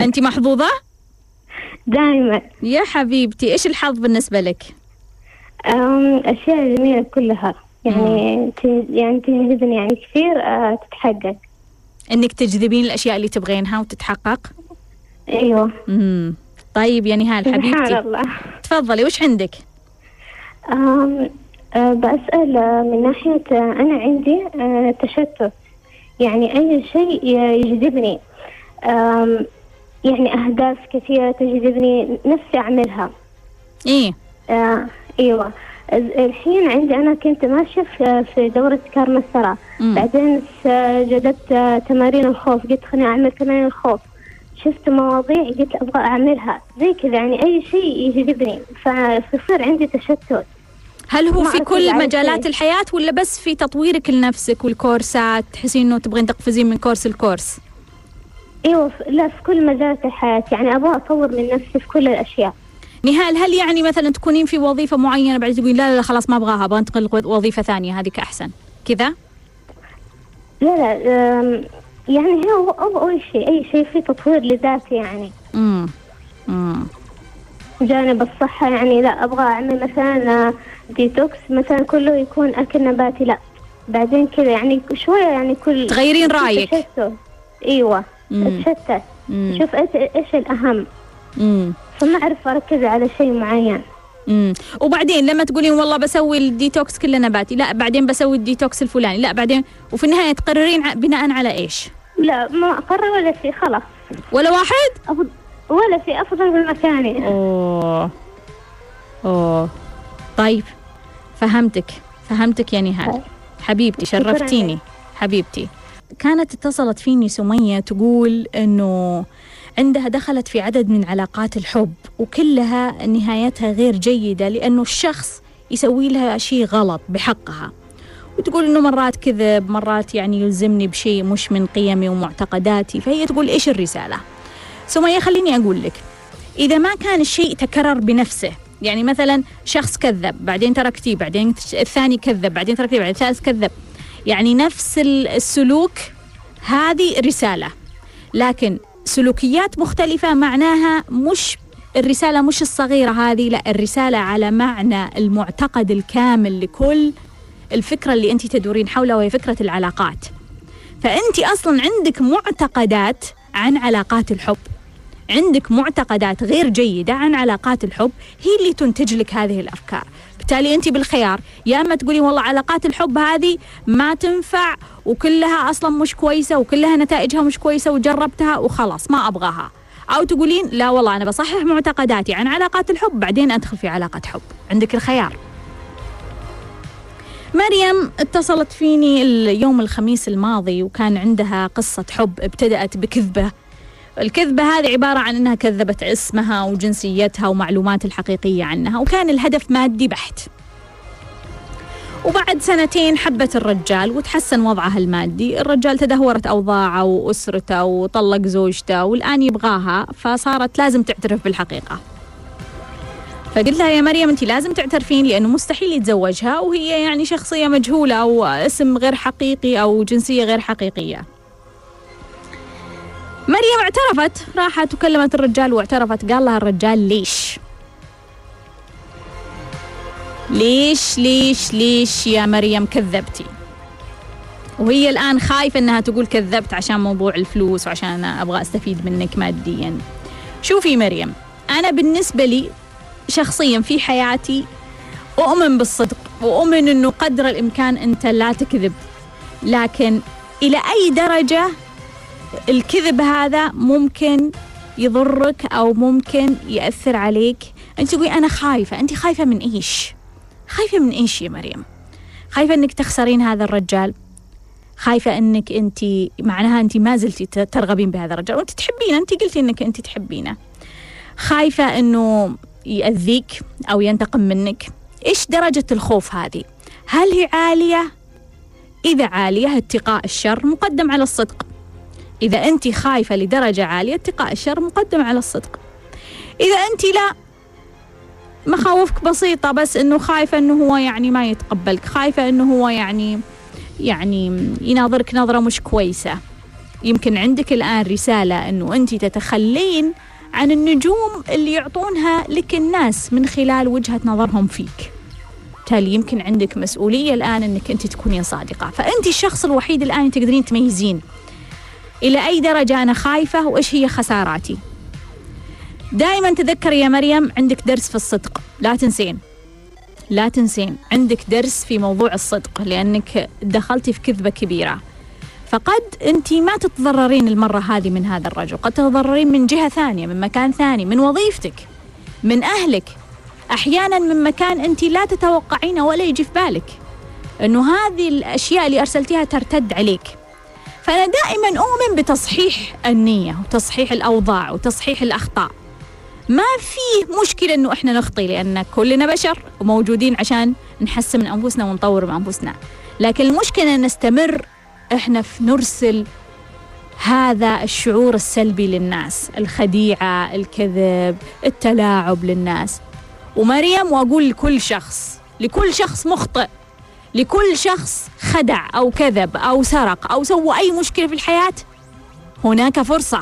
انت محظوظة؟ دائما. يا حبيبتي إيش الحظ بالنسبة لك؟ آم، أشياء جميلة كلها. يعني يعني تنجذبني يعني كثير آه تتحقق. إنك تجذبين الأشياء اللي تبغينها وتتحقق؟ أيوة. امم طيب يا نهال سبحان حبيبتي. الله. تفضلي وش عندك؟ آم، آه بسأل آه، من ناحية آه، أنا عندي تشتت. يعني أي شيء يجذبني. يعني أهداف كثيرة تجذبني نفسي أعملها. إيه. آه أيوه. ال- الحين عندي أنا كنت ماشية في دورة كارما الثرى. بعدين جددت تمارين الخوف. قلت خليني أعمل تمارين الخوف. شفت مواضيع قلت أبغى أعملها. زي كذا يعني أي شيء يجذبني فيصير عندي تشتت. هل هو في كل مجالات عرفتي. الحياة ولا بس في تطويرك لنفسك والكورسات تحسين إنه تبغين تقفزين من كورس لكورس؟ إيوه لا في كل مجالات الحياة. يعني أبغى أطور من نفسي في كل الأشياء. نهال هل يعني مثلا تكونين في وظيفة معينة بعدين تقولين لا لا لا خلاص ما أبغاها أبغى أنتقل لوظيفة ثانية هذيك احسن كذا؟ لا لا يعني هو أو اي شيء أي شيء في تطوير لذاتي يعني امم امم جانب الصحة يعني لا أبغى أعمل مثلا ديتوكس مثلا كله يكون أكل نباتي لا بعدين كذا يعني شوية يعني كل تغيرين رأيك. تشتت. أيوة مم. شوف إيش الأهم مم. فما أعرف أركز على شيء معين امم وبعدين لما تقولين والله بسوي الديتوكس كله نباتي لا بعدين بسوي الديتوكس الفلاني لا بعدين وفي النهاية تقررين بناء على إيش؟ لا ما أقرر ولا شيء خلاص. ولا واحد؟ أفضل ولا شيء أفضل من مكاني. أوه. أوه. طيب فهمتك فهمتك يا نهال. حبيبتي شكراً شرفتيني. حبيبتي. كانت اتصلت فيني سمية تقول إنه عندها دخلت في عدد من علاقات الحب وكلها نهايتها غير جيدة لأنه الشخص يسوي لها شيء غلط بحقها. وتقول إنه مرات كذب مرات يعني يلزمني بشيء مش من قيمي ومعتقداتي فهي تقول إيش الرسالة؟ سمية خليني أقول لك إذا ما كان الشيء تكرر بنفسه يعني مثلا شخص كذب بعدين تركتيه بعدين الثاني كذب بعدين تركتيه بعدين الثالث كذب يعني نفس ال- السلوك هذه رسالة. لكن سلوكيات مختلفة معناها مش الرسالة مش الصغيرة هذه لا الرسالة على معنى المعتقد الكامل لكل الفكرة اللي أنت تدورين حولها وهي فكرة العلاقات. فأنت أصلا عندك معتقدات عن علاقات الحب. عندك معتقدات غير جيدة عن علاقات الحب هي اللي تنتج لك هذه الأفكار. بالتالي أنت بالخيار. يا أما تقولي والله علاقات الحب هذه ما تنفع وكلها أصلا مش كويسة وكلها نتائجها مش كويسة وجربتها وخلاص ما أبغاها. أو تقولين لا والله أنا بصحح معتقداتي عن علاقات الحب بعدين أدخل في علاقة حب. عندك الخيار. مريم اتصلت فيني اليوم الخميس الماضي وكان عندها قصة حب ابتدأت بكذبة. الكذبة هذه عبارة عن أنها كذبت اسمها وجنسيتها ومعلومات الحقيقية عنها وكان الهدف مادي بحت. وبعد سنتين حبت الرجال وتحسن وضعها المادي. الرجال تدهورت أوضاعه وأسرته وطلق زوجته والآن يبغاها فصارت لازم تعترف بالحقيقة. فقلت لها يا مريم انت لازم تعترفين لأنه مستحيل يتزوجها وهي يعني شخصية مجهولة أو اسم غير حقيقي أو جنسية غير حقيقية. مريم اعترفت راحت وكلمت الرجال واعترفت قال لها الرجال ليش؟ ليش ليش ليش يا مريم كذبتي؟ وهي الآن خايفة إنها تقول كذبت عشان موضوع الفلوس وعشان أنا أبغى أستفيد منك ماديا. شوفي مريم أنا بالنسبة لي شخصيا في حياتي أؤمن بالصدق وأؤمن أنه قدر الإمكان أنت لا تكذب لكن إلى أي درجة الكذب هذا ممكن يضرك أو ممكن يأثر عليك. أنت تقولي أنا خايفة. أنت خايفة من إيش؟ خايفة من إيش يا مريم؟ خايفة أنك تخسرين هذا الرجال؟ خايفة أنك أنت معناها أنت ما زلتي ترغبين بهذا الرجال. وأنت تحبينه. أنت قلتي أنك أنت تحبينه. خايفة أنه يأذيك أو ينتقم منك. إيش درجة الخوف هذه؟ هل هي عالية؟ إذا عالية اتقاء الشر مقدم على الصدق. إذا أنت خايفة لدرجة عالية اتقاء الشر مقدم على الصدق. إذا أنت لا مخاوفك بسيطة بس إنه خايفة إنه هو يعني ما يتقبلك خايفة إنه هو يعني يعني يناظرك نظرة مش كويسة. يمكن عندك الآن رسالة إنه أنت تتخلين عن النجوم اللي يعطونها لك الناس من خلال وجهة نظرهم فيك. بالتالي يمكن عندك مسؤولية الآن أنك أنت تكونين صادقة. فأنت الشخص الوحيد الآن تقدرين تميزين. إلى أي درجة أنا خايفة وإيش هي خساراتي. دائما تذكري يا مريم عندك درس في الصدق. لا تنسين. لا تنسين. عندك درس في موضوع الصدق لأنك دخلتي في كذبة كبيرة. فقد أنت ما تتضررين المرة هذه من هذا الرجل. قد تتضررين من جهة ثانية من مكان ثاني من وظيفتك من أهلك. أحيانا من مكان أنت لا تتوقعينه ولا يجي في بالك. إنه هذه الأشياء اللي أرسلتيها ترتد عليك. فأنا دائما أؤمن بتصحيح النية وتصحيح الأوضاع وتصحيح الأخطاء. ما في مشكلة إنه إحنا نخطي لأن كلنا بشر وموجودين عشان نحسن من أنفسنا ونطور من أنفسنا. لكن المشكلة نستمر إحنا في نرسل هذا الشعور السلبي للناس الخديعة الكذب التلاعب للناس. ومريم وأقول لكل شخص لكل شخص مخطئ. لكل شخص خدع أو كذب أو سرق أو سوى أي مشكلة في الحياة هناك فرصة.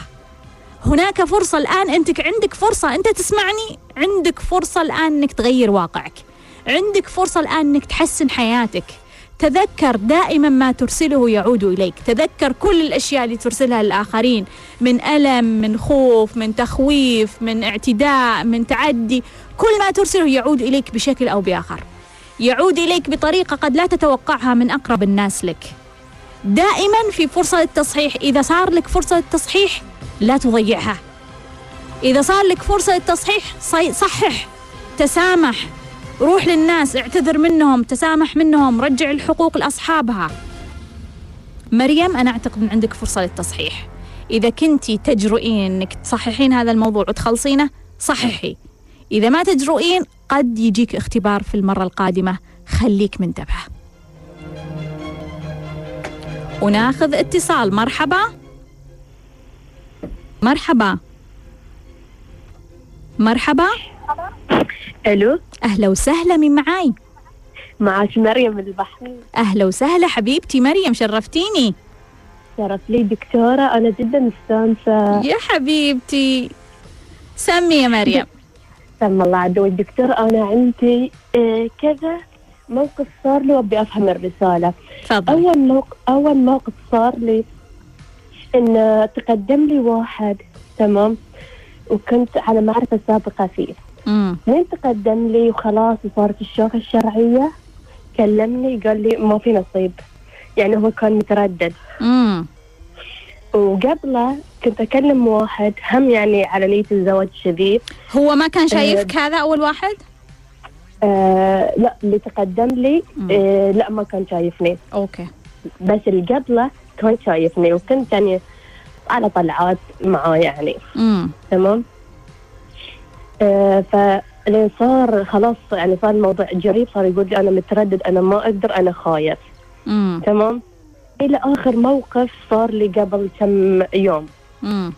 هناك فرصة الآن أنت عندك فرصة أنت تسمعني عندك فرصة الآن أنك تغير واقعك. عندك فرصة الآن أنك تحسن حياتك. تذكر دائما ما ترسله يعود إليك. تذكر كل الأشياء اللي ترسلها للآخرين من ألم من خوف من تخويف من اعتداء من تعدي. كل ما ترسله يعود إليك بشكل أو بآخر. يعود إليك بطريقة قد لا تتوقعها من أقرب الناس لك. دائما في فرصة للتصحيح. إذا صار لك فرصة للتصحيح لا تضيعها. إذا صار لك فرصة للتصحيح صحح. تسامح. روح للناس اعتذر منهم تسامح منهم رجع الحقوق لأصحابها. مريم أنا أعتقد أن عندك فرصة للتصحيح. إذا كنتي تجرؤين أنك تصححين هذا الموضوع وتخلصينه صححي. إذا ما تجرؤين قد يجيك اختبار في المرة القادمة. خليك منتبه. وناخذ اتصال. مرحبا. مرحبا. مرحبا. ألو. أهلا وسهلا من معاي؟ معك مريم من البحرين أهلا وسهلا حبيبتي مريم شرفتيني؟ شرف لي دكتورة أنا جدا مستانسة. يا حبيبتي. سمي يا مريم. سم الله عدو الدكتور أنا عندي آه، كذا موقف صار لي وأبي أفهم الرسالة. تفضل. أول موقف أول موقف صار لي إن تقدم لي واحد تمام؟ وكنت على معرفة سابقة فيه. امم لين تقدم لي وخلاص وصارت الشوكة الشرعية كلمني قال لي ما في نصيب. يعني هو كان متردد. امم وقبله كنت أكلم واحد هم يعني على نية الزواج شديد. هو ما كان شايفك هذا أول واحد؟ آه لا اللي تقدم لي مم. آه لا ما كان شايفني. أوكي. بس اللي قبله كان شايفني وكنت يعني على طلعات معاه يعني. امم تمام؟ آه فلين صار خلاص يعني صار الموضوع جريب صار يقول لي أنا متردد أنا ما أقدر أنا خايف. امم تمام؟ إلى آخر موقف صار لي قبل كم يوم. امم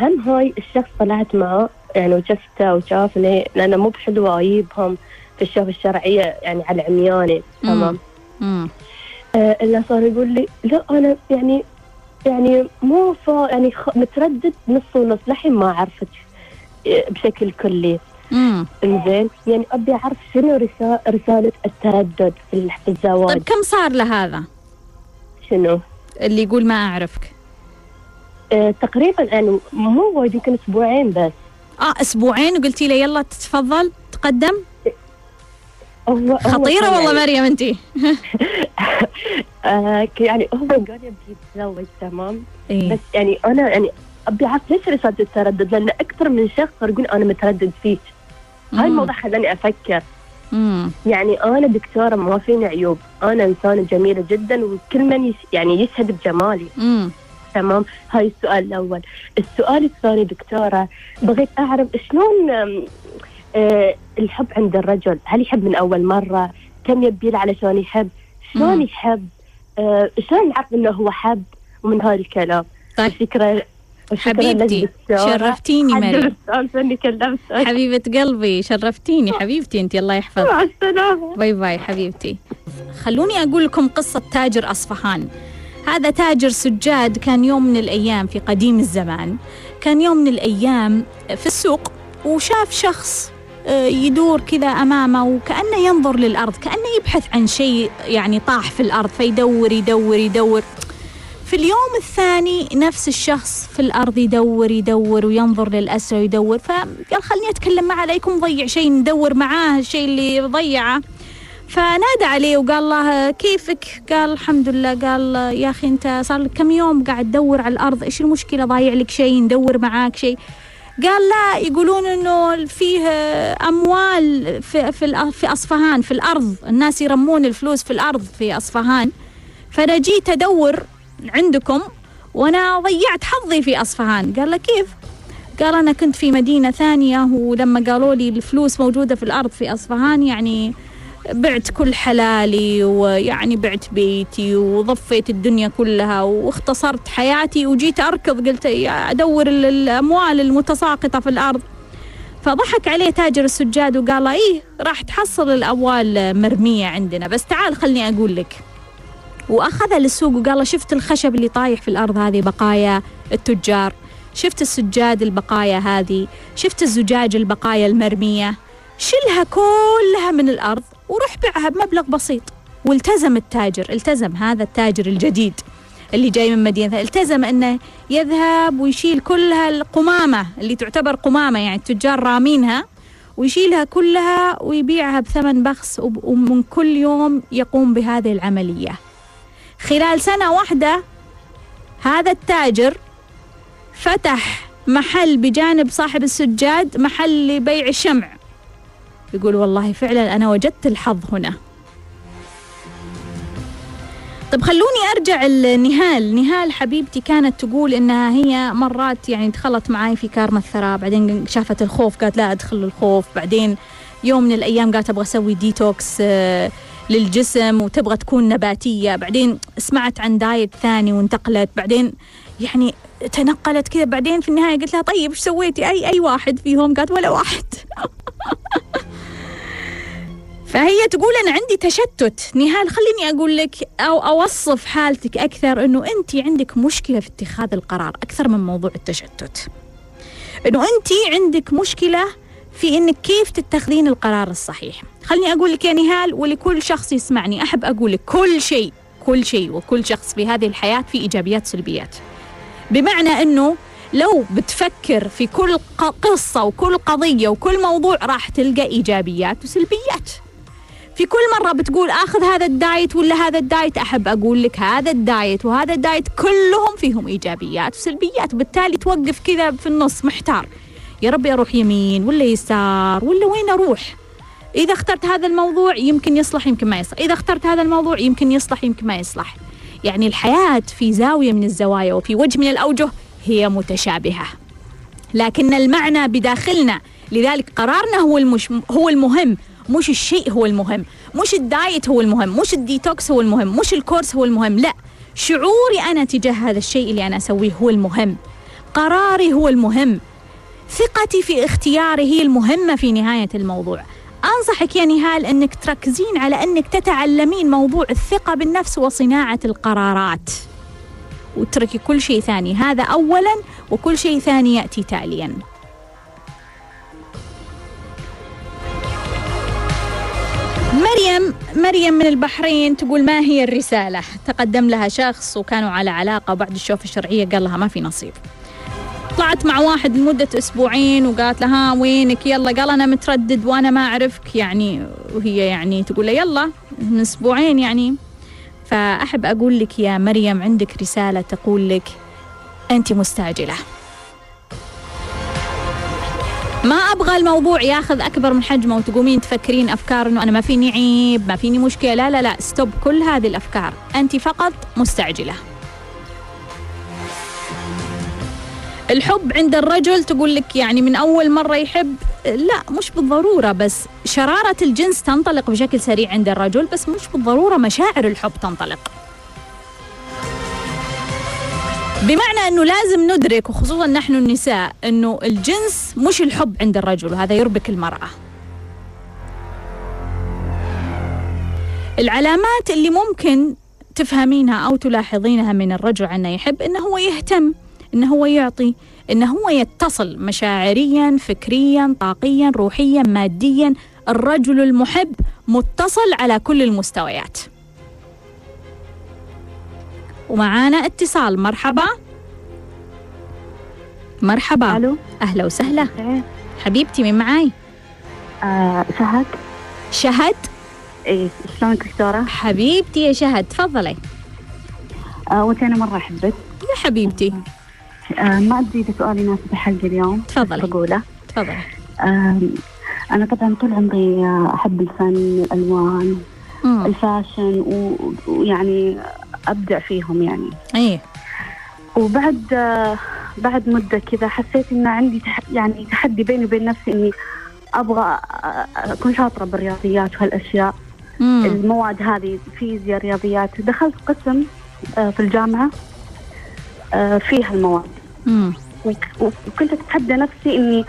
هم هاي الشخص طلعت معاه يعني وشفته وشافني لأنه مو بحلوه اجيبهم في الشوف الشرعية يعني على عمياني. تمام. امم آه الا صار يقول لي لا أنا يعني يعني مو فا يعني خ- متردد نص ونص لحين ما أعرفك آه، بشكل كلي. امم إنزين يعني أبي أعرف شنو رسا- رسالة التردد في ال- في الزواج طيب كم صار له هذا شنو؟ اللي يقول ما أعرفك. آه تقريبا يعني مو وايد يمكن أسبوعين بس. آه أسبوعين وقلتي له يلا تتفضل تقدم. هو خطيرة والله يعني مريم أنت آه يعني هو قال يبي يتزوج تمام؟ إيه. بس يعني أنا يعني أبي أعرف ليش رساله التردد لأن أكثر من شخص يقول أنا متردد فيك. هاي الموضوع خلاني أفكر. امم يعني أنا دكتورة ما فيني عيوب. أنا إنسانة جميلة جدا وكل من يش يعني يشهد بجمالي. امم تمام؟ هاي السؤال الأول. السؤال الثاني دكتورة بغيت أعرف شلون آه الحب عند الرجل؟ هل يحب من أول مرة؟ كم يبي له علشان يحب؟ شلون مم. يحب؟ آه شلون نعرف إنه هو حب؟ ومن هذا الكلام. طيب. شكرا حبيبتي. شرفتيني مريم. حبيبة قلبي شرفتيني حبيبتي أنت الله يحفظك. مع السلامة. bye bye حبيبتي. خلوني أقول لكم قصة تاجر أصفهان. هذا تاجر سجاد كان يوم من الأيام في قديم الزمان. كان يوم من الأيام في السوق وشاف شخص آه، يدور كذا أمامه وكأنه ينظر للأرض كأنه يبحث عن شيء يعني طاح في الأرض فيدور يدور يدور. في اليوم الثاني نفس الشخص في الأرض يدور يدور وينظر للأسرة ويدور فقال خليني أتكلم معه لا يكون مضيع شيء ندور معاه الشيء اللي ضيعه. فنادى عليه وقال له كيفك؟ قال الحمد لله. قال يا أخي أنت صار لك كم يوم قاعد تدور على الأرض إيش المشكلة؟ ضايع لك شيء ندور معاك شيء. قال لا يقولون إنه فيه أموال في في في أصفهان في الأرض. الناس يرمون الفلوس في الأرض في أصفهان. فانا جيت ادور عندكم وأنا ضيعت حظي في أصفهان. قال له كيف؟ قال أنا كنت في مدينة ثانية ولما قالوا لي الفلوس موجودة في الأرض في أصفهان يعني بعت كل حلالي ويعني بعت بيتي وضفيت الدنيا كلها واختصرت حياتي وجيت أركض. قلت يا أدور ال- الأموال المتساقطة في الأرض. فضحك عليه تاجر السجاد وقال له إيه راح تحصل الأموال مرمية عندنا. بس تعال خلني أقول لك. وأخذ للسوق وقال له شفت الخشب اللي طايح في الأرض هذه بقايا التجار؟ شفت السجاد البقايا هذه؟ شفت الزجاج البقايا المرمية؟ شلها كلها من الأرض وروح بيعها بمبلغ بسيط. والتزم التاجر التزم هذا التاجر الجديد اللي جاي من مدينة التزم أنه يذهب ويشيل كل هالقمامة اللي تعتبر قمامة يعني التجار رامينها ويشيلها كلها ويبيعها بثمن بخس ومن كل يوم يقوم بهذه العملية. خلال سنة واحدة هذا التاجر فتح محل بجانب صاحب السجاد محل لبيع الشمع. يقول والله فعلا أنا وجدت الحظ هنا. طب خلوني أرجع لنهال. نهال حبيبتي كانت تقول إنها هي مرات يعني دخلت معاي في كارما الثراء بعدين شافت الخوف قالت لا أدخل الخوف. بعدين يوم من الأيام قالت أبغى أسوي ديتوكس للجسم وتبغى تكون نباتية. بعدين سمعت عن دايت ثاني وانتقلت. بعدين يعني تنقلت كذا. بعدين في النهاية قلت لها طيب إيش سويتي؟ أي أي واحد فيهم؟ قالت ولا واحد. فهي تقول أنا عندي تشتت. نهال خليني أقول لك أو أوصف حالتك أكثر إنه انت عندك مشكلة في اتخاذ القرار أكثر من موضوع التشتت. إنه انت عندك مشكلة في إنك كيف تتخذين القرار الصحيح. خليني أقول لك يا نهال ولكل شخص يسمعني أحب أقول لك كل شيء كل شيء وكل شخص في هذه الحياة في إيجابيات سلبيات. بمعنى إنه لو بتفكر في كل قصة وكل قضية وكل موضوع راح تلقى إيجابيات وسلبيات. في كل مرة بتقول آخذ هذا ال diet ولا هذا ال diet أحب أقول لك هذا ال diet وهذا ال diet كلهم فيهم إيجابيات وسلبيات وبالتالي توقف كذا في النص محتار. يا ربي أروح يمين ولا يسار ولا وين أروح؟ إذا اخترت هذا الموضوع يمكن يصلح يمكن ما يصلح. إذا اخترت هذا الموضوع يمكن يصلح يمكن ما يصلح. يعني الحياة في زاوية من الزوايا وفي وجه من الأوجه هي متشابهة. لكن المعنى بداخلنا لذلك قرارنا هو المش هو المهم. مش الشيء هو المهم. مش ال diet هو المهم. مش الديتوكس هو المهم. مش ال course هو المهم. لا. شعوري أنا تجاه هذا الشيء اللي أنا أسويه هو المهم. قراري هو المهم. ثقتي في اختياري هي المهمة في نهاية الموضوع. أنصحك يا نهال أنك تركزين على أنك تتعلمين موضوع الثقة بالنفس وصناعة القرارات. واتركي كل شيء ثاني. هذا أولا وكل شيء ثاني يأتي تاليا. مريم مريم من البحرين تقول ما هي الرسالة؟ تقدم لها شخص وكانوا على علاقة بعد الشوفة الشرعية قال لها ما في نصيب. طلعت مع واحد لمدة أسبوعين وقالت لها وينك؟ يلا. قال أنا متردد وأنا ما أعرفك. يعني وهي يعني تقول له يلا من أسبوعين يعني. فأحب أقول لك يا مريم عندك رسالة تقول لك أنت مستعجلة. ما أبغى الموضوع ياخذ أكبر من حجمه وتقومين تفكرين أفكار إنه أنا ما فيني عيب ما فيني مشكلة. لا لا لا ستوب كل هذه الأفكار. أنت فقط مستعجلة. الحب عند الرجل تقول لك يعني من أول مرة يحب لا مش بالضرورة بس شرارة الجنس تنطلق بشكل سريع عند الرجل بس مش بالضرورة مشاعر الحب تنطلق بمعنى إنه لازم ندرك وخصوصا نحن النساء إنه الجنس مش الحب عند الرجل وهذا يربك المرأة. العلامات اللي ممكن تفهمينها أو تلاحظينها من الرجل انه يحب إنه هو يهتم، انه هو يعطي، انه هو يتصل مشاعريا، فكريا، طاقيا، روحيا، ماديا، الرجل المحب متصل على كل المستويات. ومعانا اتصال. مرحبا. مرحبا. ألو. أهلا وسهلا. حبيبتي من معاي؟ آه شهد. شهد؟ إيه شلونك دكتورة؟ حبيبتي يا شهد تفضلي. آه وانت أنا مرة أحبك. يا حبيبتي. آه ما ادري اذا سؤالي يناسب الحلقة اليوم. تفضلي بقوله تفضلي آه أنا طبعا طول عمري آه، أحب الفن الألوان مم. الفاشن ويعني أبدع فيهم يعني. إيه وبعد آه، بعد مدة كذا حسيت إن عندي تح يعني تحدي بيني وبين نفسي إني أبغى آه، أكون شاطرة بالرياضيات وهالأشياء مم. المواد هذه فيزياء رياضيات. دخلت قسم آه، في الجامعة آه، فيها المواد. وكنت أتحدى نفسي إني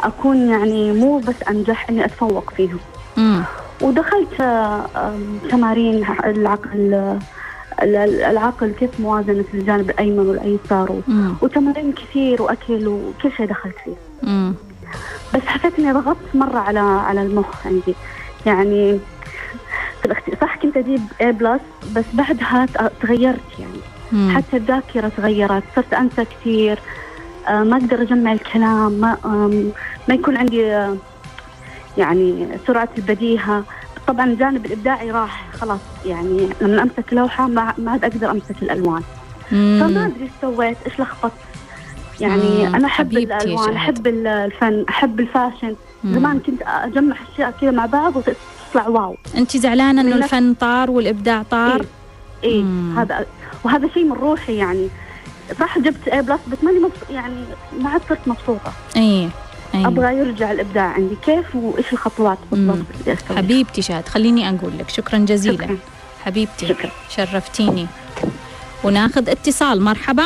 أكون يعني مو بس أنجح إني أتفوق فيهم مم. ودخلت تمارين العقل ال- ال- العقل كيف موازنة الجانب الأيمن والأيسر. وتمارين كثير وأكل وكل شيء دخلت فيه مم. بس حسيت إني ضغطت مرة على على المخ عندي يعني في الاخت- صح كنت أجيب A بلس بس بعدها تغيرت يعني مم. حتى الذاكرة تغيرت صرت أنسى كثير آه، ما أقدر أجمع الكلام ما ما يكون عندي آه، يعني سرعة البديهة طبعا الجانب الإبداعي راح خلاص يعني لما أمسك لوحة ما ما عاد أقدر أمسك الألوان فما مم. أدري إيش سويت إيش لخبطت يعني مم، أنا أحب الألوان. أحب ال- الفن أحب ال fashion مم. زمان كنت أجمع أشياء كذا مع بعض وتطلع wow أنت زعلانة إنه من نفس- الفن طار والإبداع طار إيه مم. هذا وهذا شيء من روحي يعني. صح جبت A plus بس ماني مبسوط يعني ما عاد صرت مبسوطة. إيه إيه أبغى يرجع الإبداع عندي. كيف وإيش الخطوات بالضبط. اللي اسويها حبيبتي شهد خليني أقول لك. شكرا جزيلا. شكراً. حبيبتي شكرا. شرفتيني. وناخذ اتصال. مرحبا.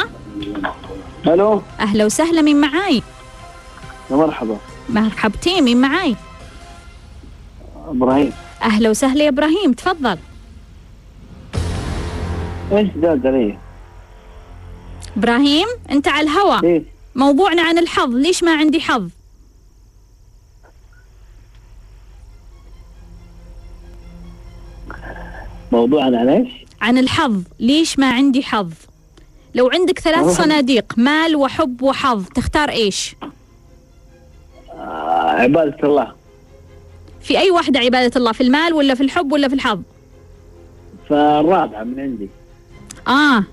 ألو. أهلا وسهلا من معاي؟ يا مرحبا. مرحبتين من معاي؟ إبراهيم. أهلا وسهلا يا إبراهيم تفضل. إيش زاد علي؟ إبراهيم أنت على الهوا إيه. موضوعنا عن الحظ ليش ما عندي حظ؟ موضوعنا عن إيش؟ عن الحظ ليش ما عندي حظ؟ لو عندك ثلاث. صناديق مال وحب وحظ تختار إيش؟ آه عبادة الله. في أي واحدة عبادة الله؟ في المال ولا في الحب ولا في الحظ؟ فالرابعة من عندي. آه.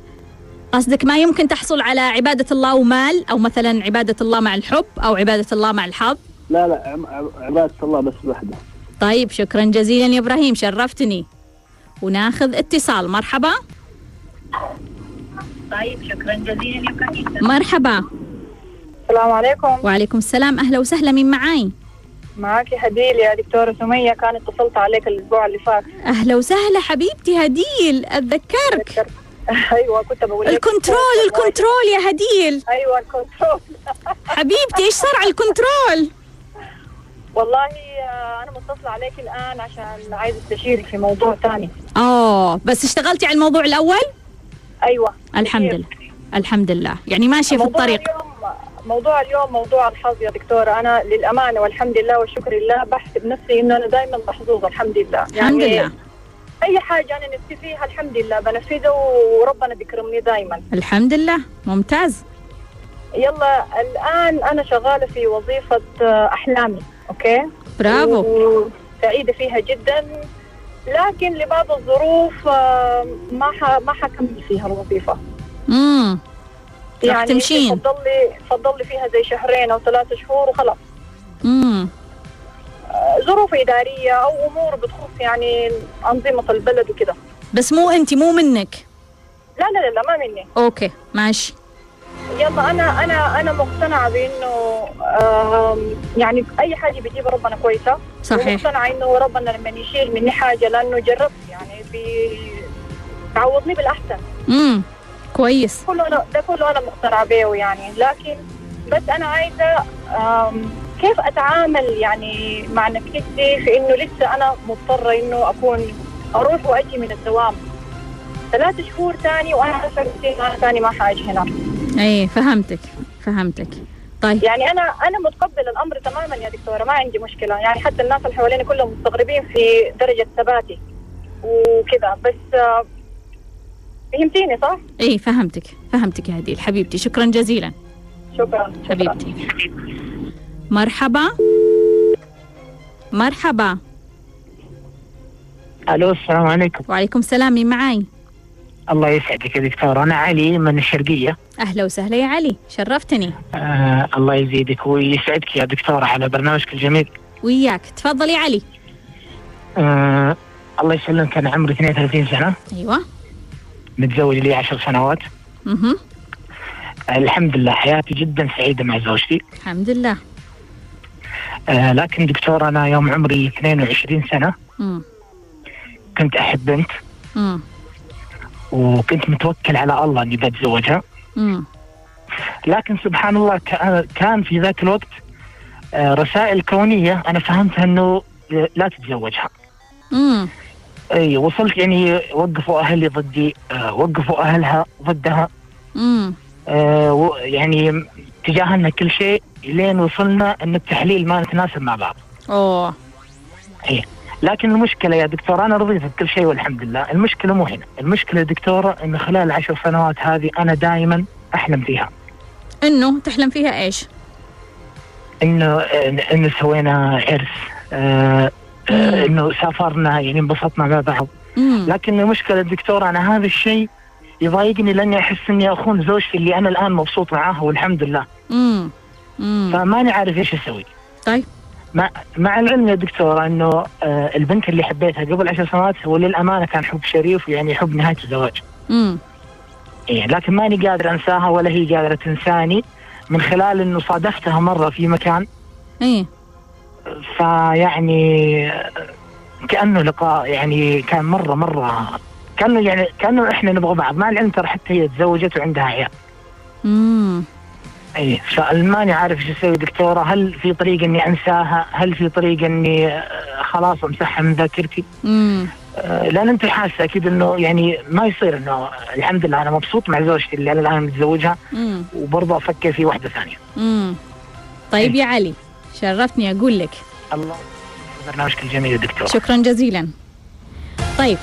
قصدك ما يمكن تحصل على عبادة الله ومال أو مثلا عبادة الله مع الحب أو عبادة الله مع الحظ؟ لا لا عبادة الله بس وحده طيب شكرا جزيلا يا إبراهيم شرفتني. وناخذ اتصال. مرحبا. طيب شكرا جزيلا يا إبراهيم. مرحبا. السلام عليكم. وعليكم السلام. أهلا وسهلا. من معاي؟ معك هديل يا دكتورة سمية. كان اتصلت عليك الأسبوع اللي فات. أهلا وسهلا حبيبتي هديل. أتذكرك. أيوة كنت بقول لك ال control ال control يا هديل. أيوة ال control. حبيبتي إيش صار على الكنترول؟ والله آه، أنا متصلة عليك الآن عشان عايزة استشيرك في موضوع ثاني. آه بس اشتغلتي على الموضوع الأول؟ أيوة. الحمد. لله الحمد لله. يعني ماشية في الطريق. اليوم موضوع اليوم موضوع الحظ يا دكتورة. أنا للأمانة والحمد لله والشكر لله بحسب نفسي إنه أنا دائما محظوظة الحمد لله. الحمد لله. أي حاجة أنا نفسي فيها الحمد لله. بنفذها وربنا بيكرمني دائما الحمد لله. ممتاز. يلا الآن أنا شغالة في وظيفة آه، أحلامي أوكي؟ برافو. سعيدة فيها جدا. لكن لبعض الظروف آه، ما ح... ما حكمل فيها الوظيفة. امم يعني تمشين. فضل لي فضل لي فيها زي شهرين أو ثلاثة شهور وخلاص. امم ظروف إدارية أو أمور بتخص يعني أنظمة البلد وكده. بس مو أنت مو منك؟ لا لا لا, ما مني. أوكي ماشي. يلا أنا أنا أنا مقتنعة بإنه يعني أي حاجة بيجيبها ربنا كويسة. صحيح. ومقتنعة إنه ربنا لما يشيل مني حاجة لأنه جربت يعني بيعوضني بالأحسن. امم كويس. كله أنا ده كله أنا مقتنعة به يعني. لكن بس أنا عايزة كيف أتعامل يعني مع نفسيتي في إنه لسه أنا مضطرة إنه أكون أروح وأجي من الدوام؟ ثلاث شهور ثاني وأنا عارفه أنا ثاني ما حأجي هنا إي فهمتك فهمتك. طيب. يعني أنا أنا متقبل الأمر تماما يا دكتورة ما عندي مشكلة. يعني حتى الناس اللي حواليني كلهم مستغربين في درجة ثباتي وكذا. بس آه، فهمتيني صح؟ إي فهمتك فهمتك يا هديل. حبيبتي شكرا جزيلا. شكرا. حبيبتي. مرحبا. مرحبا. ألو السلام عليكم. وعليكم السلام مين معاي؟ الله يسعدك يا دكتور. أنا علي من الشرقية. أهلا وسهلا يا علي. شرفتني. آه الله يزيدك ويسعدك يا دكتورة على برنامجك الجميل. وياك. تفضل يا علي. آه الله يسلمك. أنا عمري 32 سنة. أيوه. متزوج لي 10 سنوات. أها الحمد لله حياتي جدا سعيدة مع زوجتي. الحمد لله. آه لكن دكتور أنا يوم عمري 22 سنة. امم كنت أحب بنت. وكنت متوكل على الله إني بتزوجها لكن سبحان الله كان- في ذاك الوقت آه، رسائل كونية أنا فهمتها إنه لا تتزوجها. امم أي وصلت يعني وقفوا أهلي ضدي آه وقفوا أهلها ضدها. امم آه يعني تجاهلنا كل شيء لين وصلنا إن التحليل ما نتناسب مع بعض. أوه. لكن المشكلة يا دكتور أنا رضيت بكل شيء والحمد لله. المشكلة مو هنا. المشكلة يا دكتورة إن خلال العشر سنوات هذه أنا دائما أحلم فيها. إنه تحلم فيها إيش؟ إنه إنه سوينا عرس آه آه إنه سافرنا يعني انبسطنا مع بعض. امم لكن المشكلة دكتور أنا هذا الشيء يضايقني لأني أحس إني أخون زوجتي اللي أنا الآن مبسوط معاها والحمد لله. امم فماني عارف إيش أسوي. طيب. مع مع العلم يا دكتور إنه آه البنت اللي حبيتها قبل عشر سنوات هو للأمانة كان حب شريف ويعني حب نهاية الزواج. امم إيه لكن ماني قادر أنساها ولا هي قادرة تنساني من خلال إنه صادفتها مرة في مكان. إيه. فيعني كأنه لقاء يعني كان مرة مرة كأنه يعني كأنه إحنا نبغى بعض. مع العلم ترى حتى هي تزوجت وعندها عيال. امم اي فماني عارف إيش أسوي دكتورة؟ هل في طريقة إني أنساها؟ هل في طريقة إني آه، خلاص أمسحها من ذاكرتي؟ امم آه، لأن أنت حاسة أكيد إنه يعني ما يصير إنه الحمد لله أنا مبسوط مع زوجتي اللي أنا الآن متزوجها وبرضه أفكر في واحدة ثانية. امم طيب يا علي شرفتني أقول لك. الله برنامجك الجميل يا دكتور شكرا جزيلا. طيب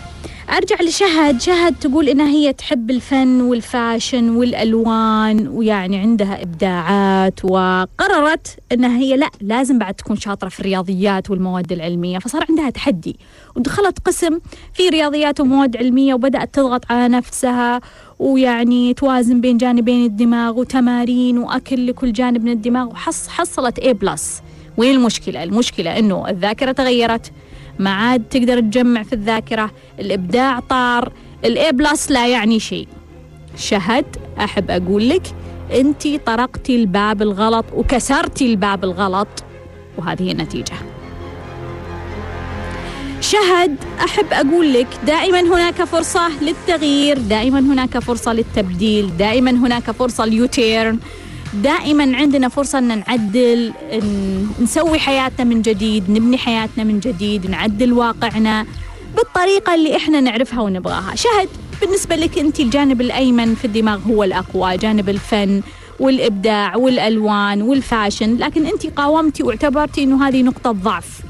أرجع لشهد. شهد تقول إنها هي تحب الفن والفاشن والألوان ويعني عندها إبداعات وقررت إنها هي لا لازم بعد تكون شاطرة في الرياضيات والمواد العلمية. فصار عندها تحدي ودخلت قسم في رياضيات ومواد علمية وبدأت تضغط على نفسها ويعني توازن بين جانبين الدماغ وتمارين وأكل لكل جانب من الدماغ وحص حصلت A plus وين المشكلة؟ المشكلة إنه الذاكرة تغيرت. ما عاد تقدر تجمع في الذاكرة. الإبداع طار. ال A plus لا يعني شيء. شهد أحب أقول لك أنت طرقتي الباب الغلط وكسرتي الباب الغلط وهذه النتيجة. شهد أحب أقول لك دائما هناك فرصة للتغيير دائما هناك فرصة للتبديل دائما هناك فرصة ل U-turn دائما عندنا فرصة أن نعدل نسوي حياتنا من جديد نبني حياتنا من جديد نعدل واقعنا بالطريقة اللي إحنا نعرفها ونبغاها. شهد بالنسبة لك أنت الجانب الأيمن في الدماغ هو الأقوى جانب الفن والإبداع والألوان وال fashion لكن أنت قاومتي واعتبرتي أنه هذه نقطة ضعف.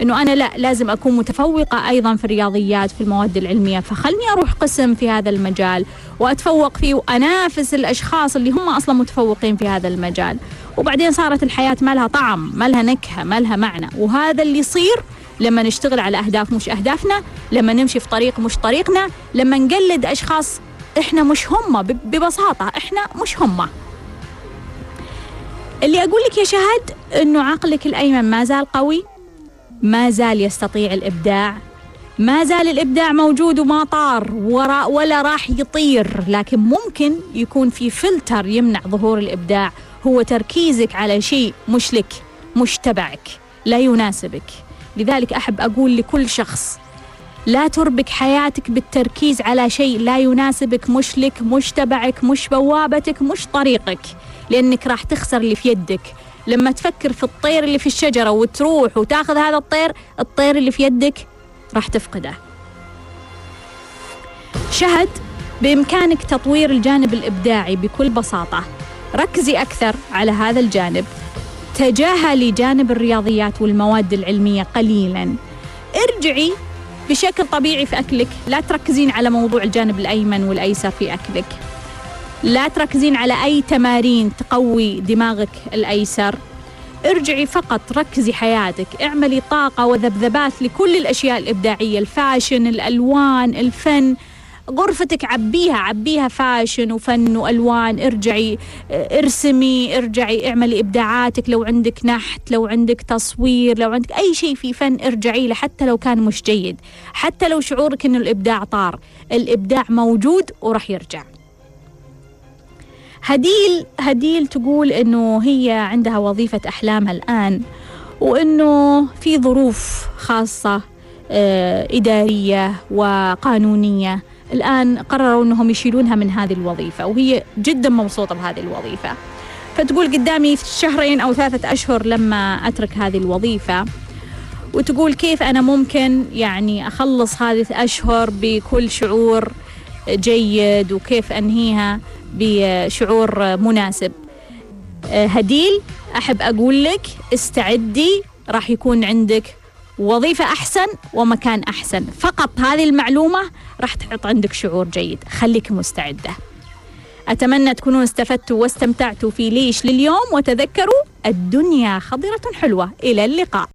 إنه أنا لا لازم أكون متفوقة أيضا في الرياضيات في المواد العلمية فخلني أروح قسم في هذا المجال وأتفوق فيه وأنافس الأشخاص اللي هم أصلا متفوقين في هذا المجال. وبعدين صارت الحياة ما لها طعم ما لها نكهة ما لها معنى. وهذا اللي يصير لما نشتغل على أهداف مش أهدافنا لما نمشي في طريق مش طريقنا لما نقلد أشخاص إحنا مش هم ببساطة إحنا مش هم. اللي أقول لك يا شهد إنه عقلك الأيمن ما زال قوي ما زال يستطيع الإبداع. ما زال الإبداع موجود وما طار ورا ولا راح يطير. لكن ممكن يكون في فلتر يمنع ظهور الإبداع. هو تركيزك على شيء مش لك مش تبعك لا يناسبك. لذلك أحب أقول لكل شخص لا تربك حياتك بالتركيز على شيء لا يناسبك. مش لك مش تبعك مش بوابتك مش طريقك لأنك راح تخسر اللي في يدك. لما تفكر في الطير اللي في الشجرة وتروح وتاخذ هذا الطير الطير اللي في يدك راح تفقده. شهد بإمكانك تطوير الجانب الإبداعي بكل بساطة. ركزي أكثر على هذا الجانب. تجاهلي جانب الرياضيات والمواد العلمية قليلا. ارجعي بشكل طبيعي في أكلك. لا تركزين على موضوع الجانب الأيمن والأيسر في أكلك. لا تركزين على أي تمارين تقوي دماغك الأيسر. ارجعي فقط ركزي حياتك اعملي طاقة وذبذبات لكل الأشياء الإبداعية ال fashion الألوان الفن. غرفتك عبيها عبيها fashion وفن وألوان. ارجعي ارسمي ارجعي اعملي إبداعاتك. لو عندك نحت لو عندك تصوير لو عندك أي شيء في فن ارجعي له حتى لو كان مش جيد حتى لو شعورك إنه الإبداع طار. الإبداع موجود وراح يرجع. هديل هديل تقول إنه هي عندها وظيفة احلامها الآن وإنه في ظروف خاصة آه، إدارية وقانونية الآن قرروا إنهم يشيلونها من هذه الوظيفة وهي جدا مبسوطة بهذه الوظيفة. فتقول قدامي شهرين أو ثلاثة أشهر لما أترك هذه الوظيفة وتقول كيف أنا ممكن يعني أخلص هذه الأشهر بكل شعور جيد وكيف أنهيها؟ بشعور مناسب. آه، هديل أحب أقول لك استعدي راح يكون عندك وظيفة أحسن ومكان أحسن. فقط هذه المعلومة راح تحط عندك شعور جيد. خليك مستعدة. أتمنى تكونوا استفدتوا واستمتعتوا في ليش لليوم وتذكروا الدنيا خضرة حلوة. إلى اللقاء.